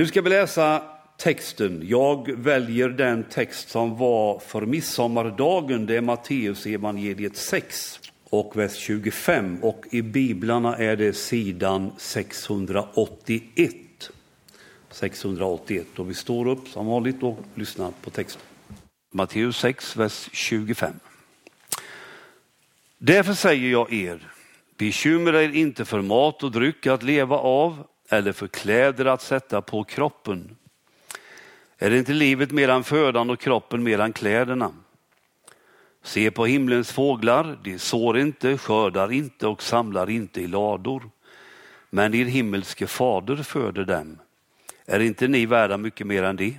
Nu ska vi läsa texten. Jag väljer den text som var för midsommardagen. Det är Matteus evangeliet 6 och vers 25 och i biblarna är det sidan 681. 681 och vi står upp som vanligt och lyssnar på texten. Matteus 6, vers 25. Därför säger jag er, bekymra er inte för mat och dryck att leva av eller för kläder att sätta på kroppen. Är inte livet medan födan och kroppen medan kläderna? Se på himlens fåglar, de sår inte, skördar inte och samlar inte i lador. Men er himmelske fader föder dem. Är inte ni värda mycket mer än det?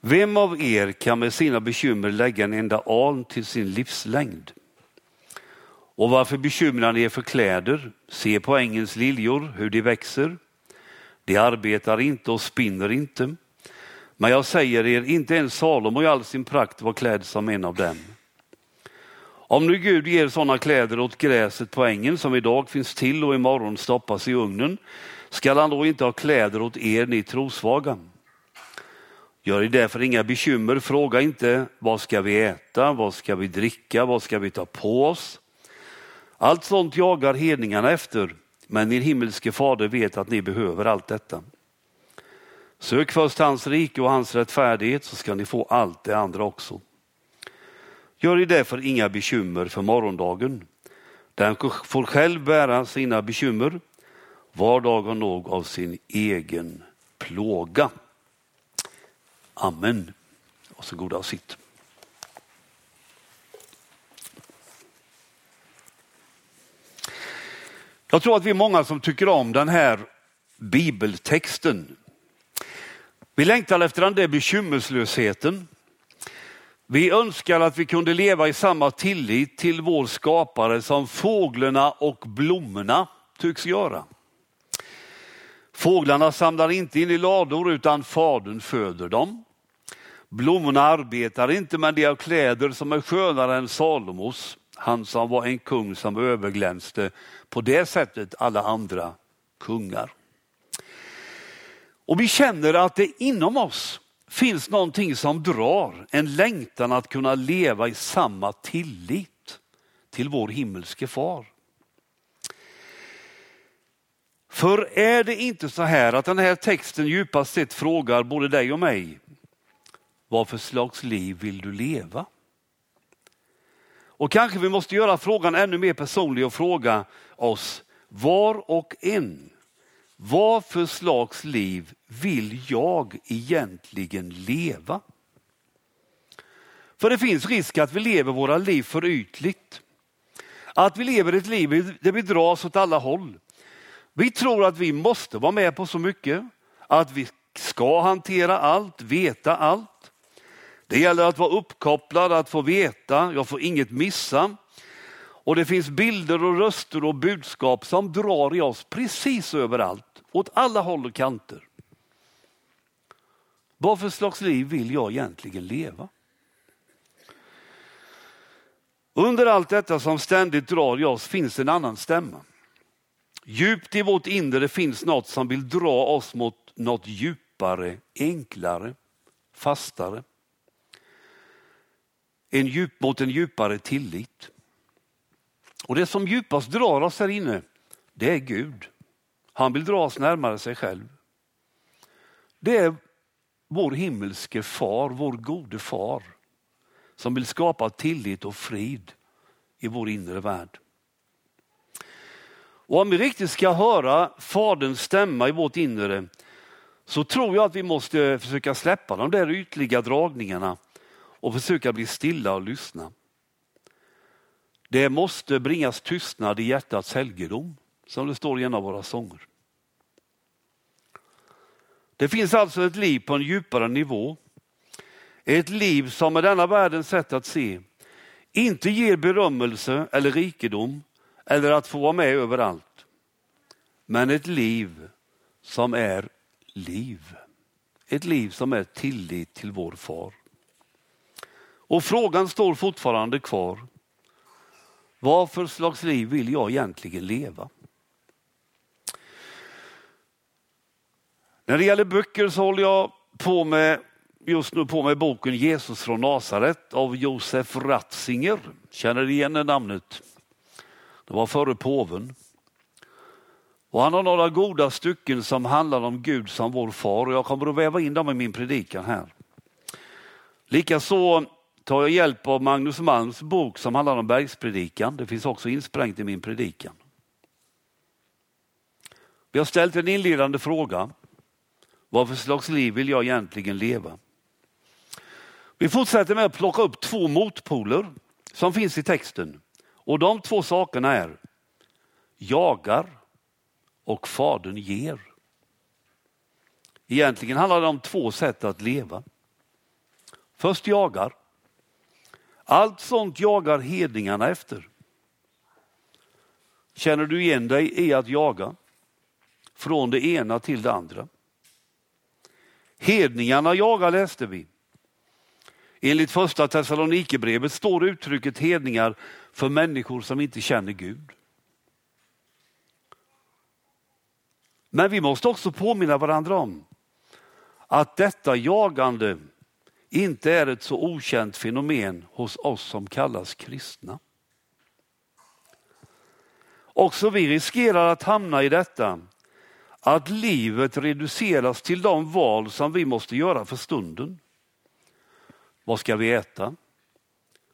Vem av er kan med sina bekymmer lägga en enda aln till sin livslängd? Och varför bekymrar ni er för kläder? Se på ängens liljor, hur de växer. De arbetar inte och spinner inte. Men jag säger er, inte ens Salomo i all sin prakt var klädd som en av dem. Om nu Gud ger sådana kläder åt gräset på ängen som idag finns till och imorgon stoppas i ugnen, skall han då inte ha kläder åt er, ni trosvaga? Gör er därför inga bekymmer, fråga inte vad ska vi äta, vad ska vi dricka, vad ska vi ta på oss? Allt sånt jagar hedningarna efter, men din himmelske fader vet att ni behöver allt detta. Sök först hans rike och hans rättfärdighet så ska ni få allt det andra också. Gör er därför inga bekymmer för morgondagen. Den får själv bära sina bekymmer. Var dag har nog av sin egen plåga. Amen. Varsågoda och sitt. Jag tror att vi är många som tycker om den här bibeltexten. Vi längtar efter den där bekymmerslösheten. Vi önskar att vi kunde leva i samma tillit till vår skapare som fåglarna och blommorna tycks göra. Fåglarna samlar inte in i lador utan fadern föder dem. Blommorna arbetar inte men de har kläder som är skönare än Salomos, han som var en kung som överglänste på det sättet alla andra kungar. Och vi känner att det inom oss finns någonting som drar, en längtan att kunna leva i samma tillit till vår himmelske far. För är det inte så här att den här texten djupast sett frågar både dig och mig, vad för slags liv vill du leva? Och kanske vi måste göra frågan ännu mer personlig och fråga oss var och en, vad för slags liv vill jag egentligen leva? För det finns risk att vi lever våra liv för ytligt. Att vi lever ett liv där vi dras åt alla håll. Vi tror att vi måste vara med på så mycket, att vi ska hantera allt, veta allt. Det gäller att vara uppkopplad, att få veta, jag får inget missa. Och det finns bilder och röster och budskap som drar i oss precis överallt, åt alla håll och kanter. Vad för slags liv vill jag egentligen leva? Under allt detta som ständigt drar i oss finns en annan stämma. Djupt i vårt inre finns något som vill dra oss mot något djupare, enklare, fastare. En djup, mot en djupare tillit. Och det som djupast drar oss här inne, det är Gud. Han vill dra oss närmare sig själv. Det är vår himmelske far, vår gode far, som vill skapa tillit och frid i vår inre värld. Och om vi riktigt ska höra Faderns stämma i vårt inre så tror jag att vi måste försöka släppa de där ytliga dragningarna och försöka bli stilla och lyssna. Det måste bringas tystnad i hjärtats helgedom, som det står i en av våra sånger. Det finns alltså ett liv på en djupare nivå. Ett liv som med denna världens sätt att se inte ger berömmelse eller rikedom eller att få vara med överallt. Men ett liv som är liv. Ett liv som är tillit till vår far. Och frågan står fortfarande kvar. Vad för slags liv vill jag egentligen leva? När det gäller böcker så håller jag på med, just nu på med boken Jesus från Nasaret av Josef Ratzinger. Känner du igen det namnet? Det var före påven. Och han har några goda stycken som handlar om Gud som vår far och jag kommer att väva in dem i min predikan här. Likaså tar jag hjälp av Magnus Malms bok som handlar om bergspredikan. Det finns också insprängt i min predikan. Vi har ställt en inledande fråga. Vad för slags liv vill jag egentligen leva? Vi fortsätter med att plocka upp två motpoler som finns i texten. Och de två sakerna är jagar och Fadern ger. Egentligen handlar det om två sätt att leva. Först jagar. Allt sånt jagar hedningarna efter. Känner du igen dig i att jaga? Från det ena till det andra. Hedningarna jagar läste vi. Enligt första Thessalonikerbrevet står uttrycket hedningar för människor som inte känner Gud. Men vi måste också påminna varandra om att detta jagande inte är ett så okänt fenomen hos oss som kallas kristna. Också vi riskerar att hamna i detta, att livet reduceras till de val som vi måste göra för stunden. Vad ska vi äta?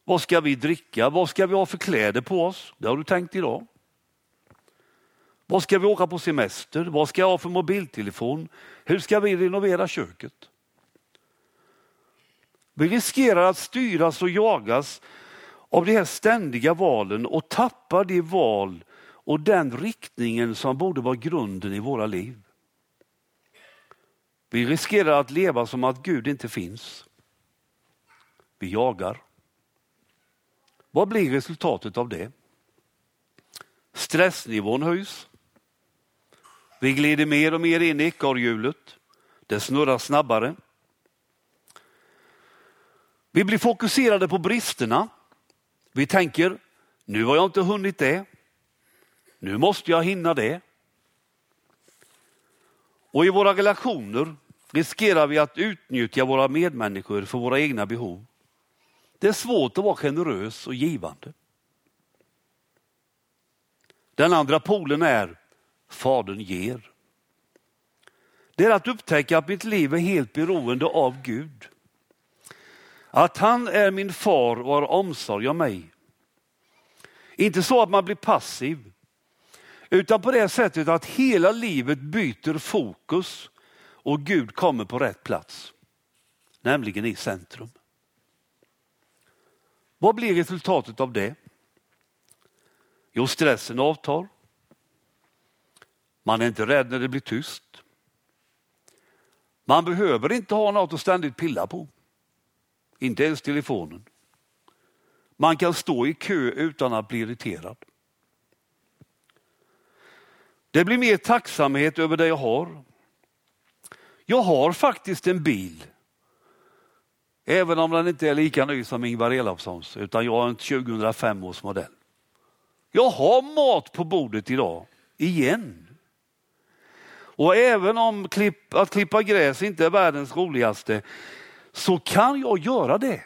Vad ska vi dricka? Vad ska vi ha för kläder på oss? Det har du tänkt idag. Vad ska vi åka på semester? Vad ska jag ha för mobiltelefon? Hur ska vi renovera köket? Vi riskerar att styras och jagas av de här ständiga valen och tappar de val och den riktningen som borde vara grunden i våra liv. Vi riskerar att leva som att Gud inte finns. Vi jagar. Vad blir resultatet av det? Stressnivån höjs. Vi glider mer och mer in i ekorrhjulet. Det snurrar snabbare. Vi blir fokuserade på bristerna. Vi tänker, nu har jag inte hunnit det. Nu måste jag hinna det. Och i våra relationer riskerar vi att utnyttja våra medmänniskor för våra egna behov. Det är svårt att vara generös och givande. Den andra polen är Fadern ger. Det är att upptäcka att mitt liv är helt beroende av Gud. Att han är min far och har omsorg om mig. Inte så att man blir passiv, utan på det sättet att hela livet byter fokus och Gud kommer på rätt plats, nämligen i centrum. Vad blir resultatet av det? Jo, stressen avtar. Man är inte rädd när det blir tyst. Man behöver inte ha något att ständigt pilla på. Inte ens telefonen. Man kan stå i kö utan att bli irriterad. Det blir mer tacksamhet över det jag har. Jag har faktiskt en bil. Även om den inte är lika ny som Ingvar Elofssons, utan jag har en 2005 års modell. Jag har mat på bordet idag, igen. Och även om klipp, att klippa gräs inte är världens roligaste, så kan jag göra det.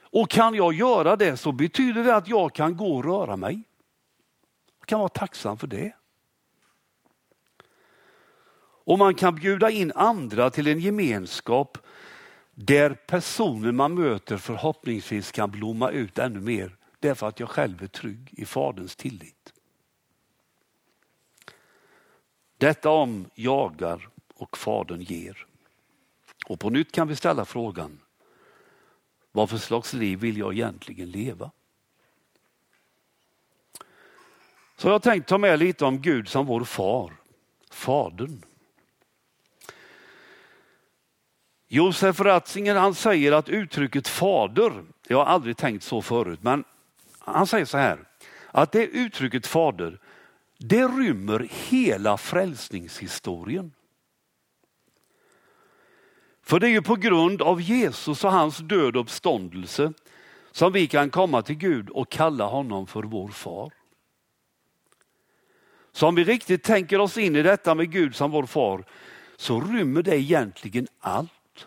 Och kan jag göra det så betyder det att jag kan gå och röra mig. Jag kan vara tacksam för det. Och man kan bjuda in andra till en gemenskap där personen man möter förhoppningsvis kan blomma ut ännu mer därför att jag själv är trygg i Faderns tillit. Detta om jagar och Fadern ger. Och på nytt kan vi ställa frågan, vad för slags liv vill jag egentligen leva? Så jag tänkte tänkt ta med lite om Gud som vår far, Fadern. Josef Ratzinger han säger att uttrycket fader, jag har aldrig tänkt så förut, men han säger så här, att det uttrycket fader, det rymmer hela frälsningshistorien. För det är ju på grund av Jesus och hans död och uppståndelse som vi kan komma till Gud och kalla honom för vår far. Så om vi riktigt tänker oss in i detta med Gud som vår far, så rymmer det egentligen allt.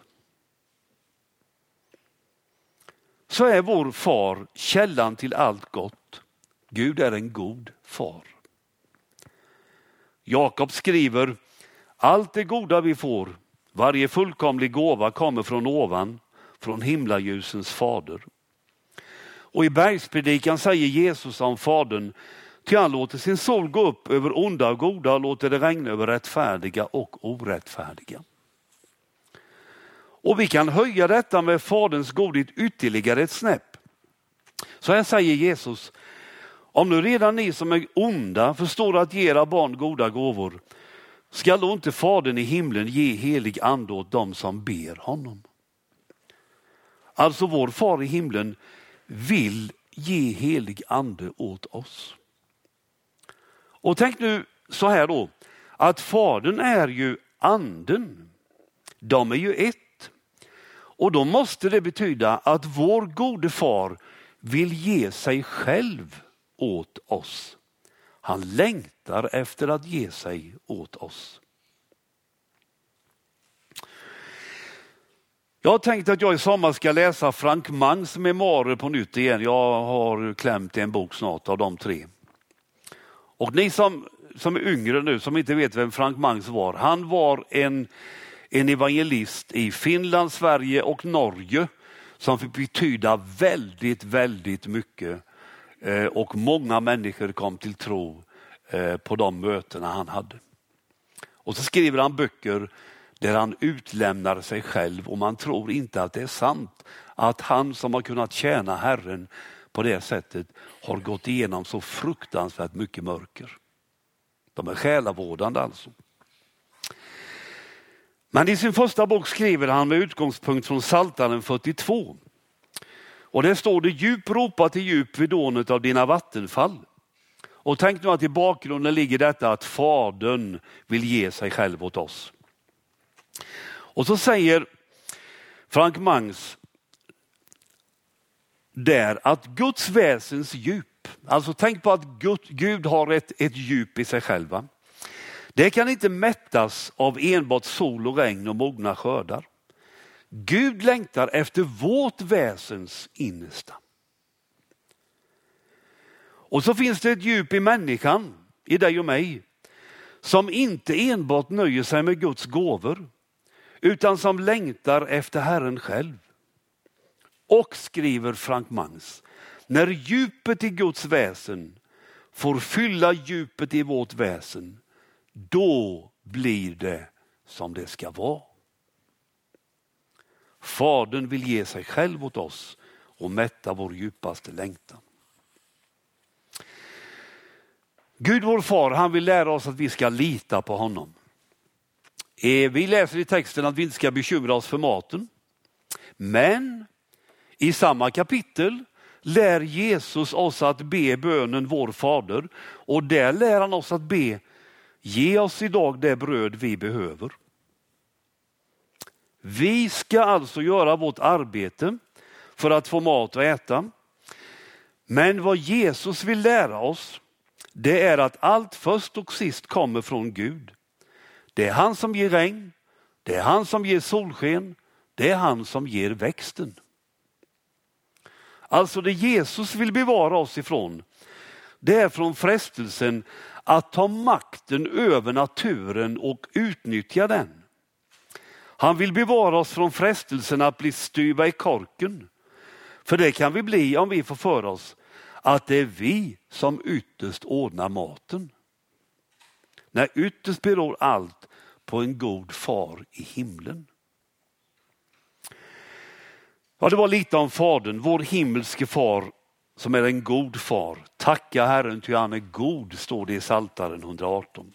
Så är vår far källan till allt gott. Gud är en god far. Jakob skriver, allt det goda vi får, varje fullkomlig gåva kommer från ovan, från himlaljusens fader. Och i bergspredikan säger Jesus om Fadern, ty han låter sin sol gå upp över onda och goda och låter det regna över rättfärdiga och orättfärdiga. Och vi kan höja detta med Faderns godhet ytterligare ett snäpp. Så här säger Jesus, om nu redan ni som är onda förstår att ge era barn goda gåvor, skall då inte Fadern i himlen ge helig ande åt dem som ber honom? Alltså vår far i himlen vill ge helig ande åt oss. Och tänk nu så här då, att Fadern är ju anden. De är ju ett. Och då måste det betyda att vår gode far vill ge sig själv åt oss. Han längtar efter att ge sig åt oss. Jag har tänkt att jag i sommar ska läsa Frank Mangs memoarer på nytt igen. Jag har klämt i en bok snart av de tre. Och ni som, som är yngre nu, som inte vet vem Frank Mangs var, han var en, en evangelist i Finland, Sverige och Norge som fick betyda väldigt, väldigt mycket. Eh, och många människor kom till tro eh, på de mötena han hade. Och så skriver han böcker där han utlämnar sig själv och man tror inte att det är sant att han som har kunnat tjäna Herren på det sättet har gått igenom så fruktansvärt mycket mörker. De är själavårdande alltså. Men i sin första bok skriver han med utgångspunkt från Psaltaren 42. Och där står det djup ropa till djup vid dånet av dina vattenfall. Och tänk nu att i bakgrunden ligger detta att Fadern vill ge sig själv åt oss. Och så säger Frank Mangs där att Guds väsens djup, alltså tänk på att Gud har ett, ett djup i sig själva. Det kan inte mättas av enbart sol och regn och mogna skördar. Gud längtar efter vårt väsens innersta. Och så finns det ett djup i människan, i dig och mig, som inte enbart nöjer sig med Guds gåvor, utan som längtar efter Herren själv. Och skriver Frank Mangs, när djupet i Guds väsen får fylla djupet i vårt väsen, då blir det som det ska vara. Fadern vill ge sig själv åt oss och mätta vår djupaste längtan. Gud vår far, han vill lära oss att vi ska lita på honom. Eh, vi läser i texten att vi inte ska bekymra oss för maten. Men i samma kapitel lär Jesus oss att be bönen vår fader och där lär han oss att be Ge oss idag det bröd vi behöver. Vi ska alltså göra vårt arbete för att få mat att äta. Men vad Jesus vill lära oss, det är att allt först och sist kommer från Gud. Det är han som ger regn, det är han som ger solsken, det är han som ger växten. Alltså det Jesus vill bevara oss ifrån, det är från frestelsen att ta makten över naturen och utnyttja den. Han vill bevara oss från frestelsen att bli styva i korken. För det kan vi bli om vi får för oss att det är vi som ytterst ordnar maten. När ytterst beror allt på en god far i himlen. Ja, det var lite om Fadern, vår himmelske far som är en god far. Tacka Herren ty han är god, står det i Saltaren 118.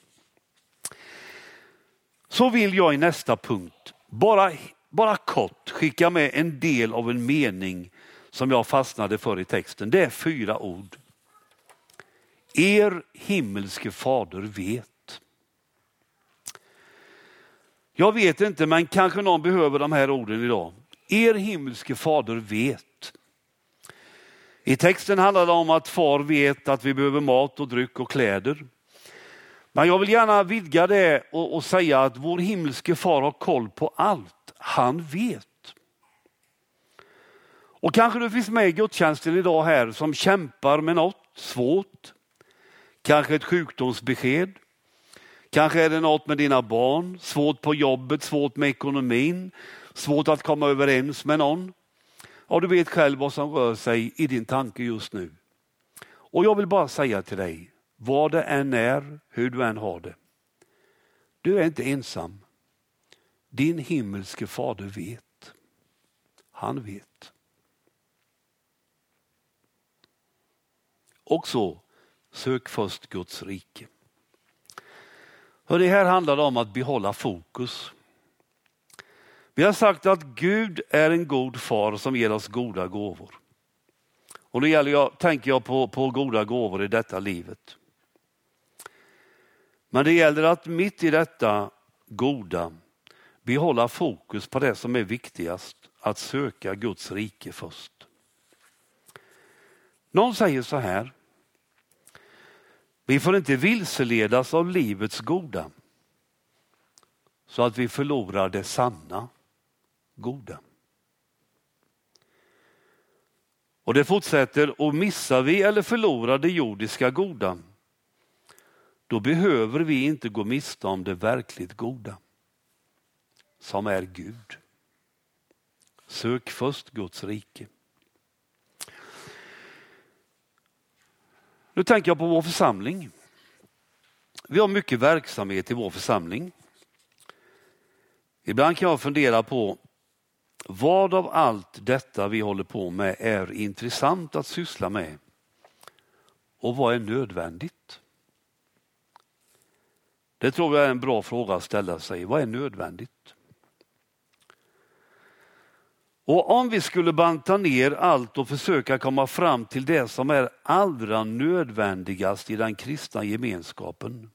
Så vill jag i nästa punkt bara, bara kort skicka med en del av en mening som jag fastnade för i texten. Det är fyra ord. Er himmelske fader vet. Jag vet inte, men kanske någon behöver de här orden idag. Er himmelske fader vet. I texten handlar det om att far vet att vi behöver mat och dryck och kläder. Men jag vill gärna vidga det och, och säga att vår himmelske far har koll på allt. Han vet. Och kanske du finns med i gudstjänsten idag här som kämpar med något svårt. Kanske ett sjukdomsbesked. Kanske är det något med dina barn, svårt på jobbet, svårt med ekonomin, svårt att komma överens med någon. Ja, du vet själv vad som rör sig i din tanke just nu. Och jag vill bara säga till dig, vad det än är, hur du än har det. Du är inte ensam. Din himmelske fader vet. Han vet. Och så, sök först Guds rike. Hör, det här handlar om att behålla fokus. Vi har sagt att Gud är en god far som ger oss goda gåvor. Och då gäller jag, tänker jag på, på goda gåvor i detta livet. Men det gäller att mitt i detta goda behålla fokus på det som är viktigast, att söka Guds rike först. Någon säger så här, vi får inte vilseledas av livets goda så att vi förlorar det sanna goda. Och det fortsätter, och missar vi eller förlorar det jordiska goda, då behöver vi inte gå miste om det verkligt goda, som är Gud. Sök först Guds rike. Nu tänker jag på vår församling. Vi har mycket verksamhet i vår församling. Ibland kan jag fundera på vad av allt detta vi håller på med är intressant att syssla med och vad är nödvändigt? Det tror jag är en bra fråga att ställa sig. Vad är nödvändigt? Och om vi skulle banta ner allt och försöka komma fram till det som är allra nödvändigast i den kristna gemenskapen,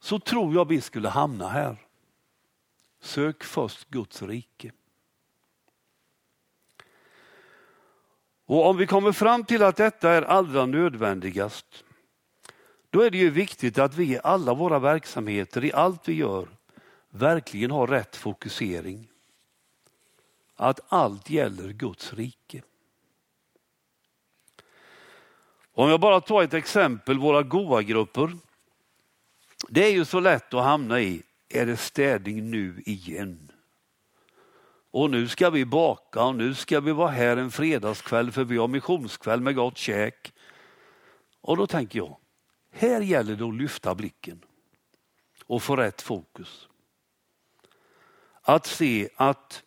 så tror jag vi skulle hamna här. Sök först Guds rike. Och om vi kommer fram till att detta är allra nödvändigast, då är det ju viktigt att vi i alla våra verksamheter, i allt vi gör, verkligen har rätt fokusering att allt gäller Guds rike. Om jag bara tar ett exempel, våra goa-grupper. Det är ju så lätt att hamna i, är det städning nu igen? Och nu ska vi baka och nu ska vi vara här en fredagskväll för vi har missionskväll med gott käk. Och då tänker jag, här gäller det att lyfta blicken och få rätt fokus. Att se att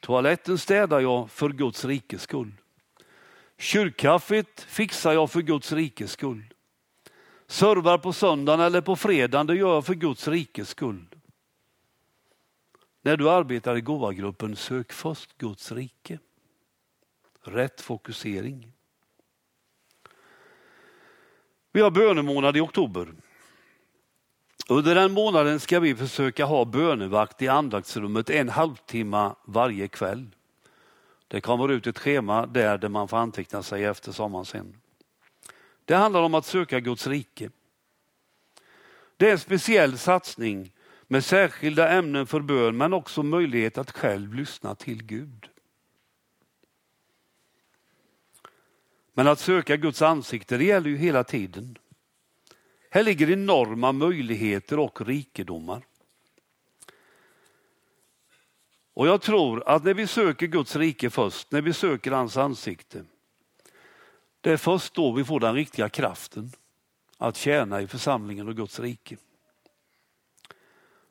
Toaletten städar jag för Guds rikes skull. Kyrkkaffet fixar jag för Guds rikes skull. Servar på söndagen eller på fredagen, det gör jag för Guds rikes skull. När du arbetar i gåvagruppen, sök först Guds rike. Rätt fokusering. Vi har bönemånad i oktober. Under den månaden ska vi försöka ha bönevakt i andaktsrummet en halvtimme varje kväll. Det kommer ut ett schema där, där man får anteckna sig efter sommaren sen. Det handlar om att söka Guds rike. Det är en speciell satsning med särskilda ämnen för bön men också möjlighet att själv lyssna till Gud. Men att söka Guds ansikte det gäller ju hela tiden. Här ligger enorma möjligheter och rikedomar. Och jag tror att när vi söker Guds rike först, när vi söker hans ansikte, det är först då vi får den riktiga kraften att tjäna i församlingen och Guds rike.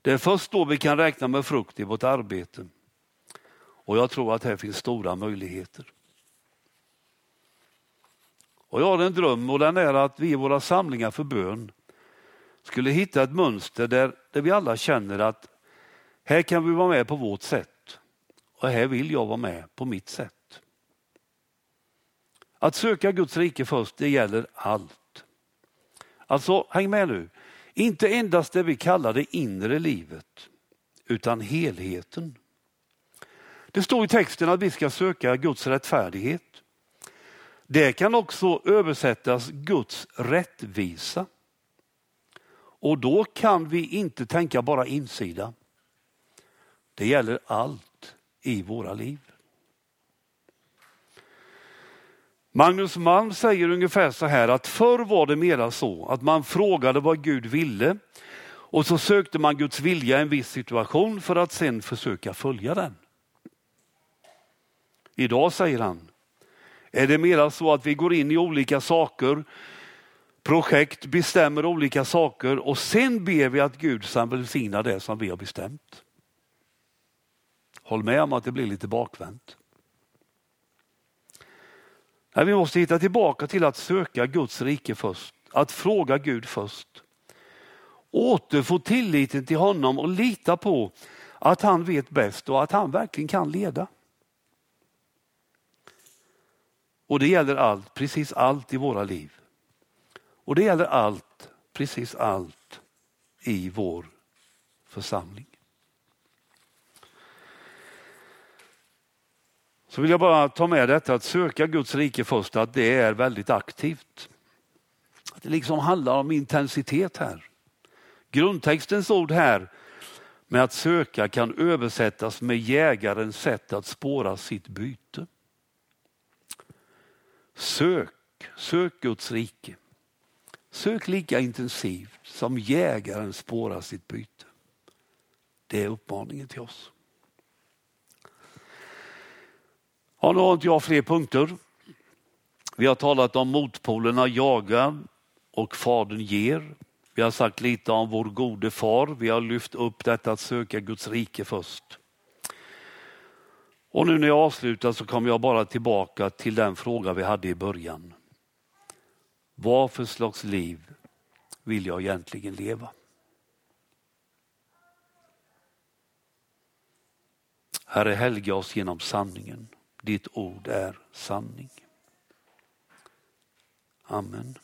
Det är först då vi kan räkna med frukt i vårt arbete. Och jag tror att här finns stora möjligheter. Och jag har en dröm och den är att vi i våra samlingar för bön skulle hitta ett mönster där, där vi alla känner att här kan vi vara med på vårt sätt och här vill jag vara med på mitt sätt. Att söka Guds rike först, det gäller allt. Alltså, häng med nu. Inte endast det vi kallar det inre livet, utan helheten. Det står i texten att vi ska söka Guds rättfärdighet. Det kan också översättas Guds rättvisa. Och då kan vi inte tänka bara insida. Det gäller allt i våra liv. Magnus Malm säger ungefär så här att förr var det mera så att man frågade vad Gud ville och så sökte man Guds vilja i en viss situation för att sen försöka följa den. Idag säger han, är det mera så att vi går in i olika saker, projekt, bestämmer olika saker och sen ber vi att Gud ska välsigna det som vi har bestämt. Håll med om att det blir lite bakvänt. Nej, vi måste hitta tillbaka till att söka Guds rike först, att fråga Gud först. Återfå tilliten till honom och lita på att han vet bäst och att han verkligen kan leda. Och det gäller allt, precis allt i våra liv. Och det gäller allt, precis allt i vår församling. Så vill jag bara ta med detta att söka Guds rike först, att det är väldigt aktivt. Att det liksom handlar om intensitet här. Grundtextens ord här med att söka kan översättas med jägarens sätt att spåra sitt byte. Sök, sök Guds rike. Sök lika intensivt som jägaren spårar sitt byte. Det är uppmaningen till oss. Ja, nu har inte jag fler punkter. Vi har talat om motpolerna jaga och fadern ger. Vi har sagt lite om vår gode far. Vi har lyft upp detta att söka Guds rike först. Och nu när jag avslutar så kommer jag bara tillbaka till den fråga vi hade i början. Vad för slags liv vill jag egentligen leva? Herre, helga oss genom sanningen. Ditt ord är sanning. Amen.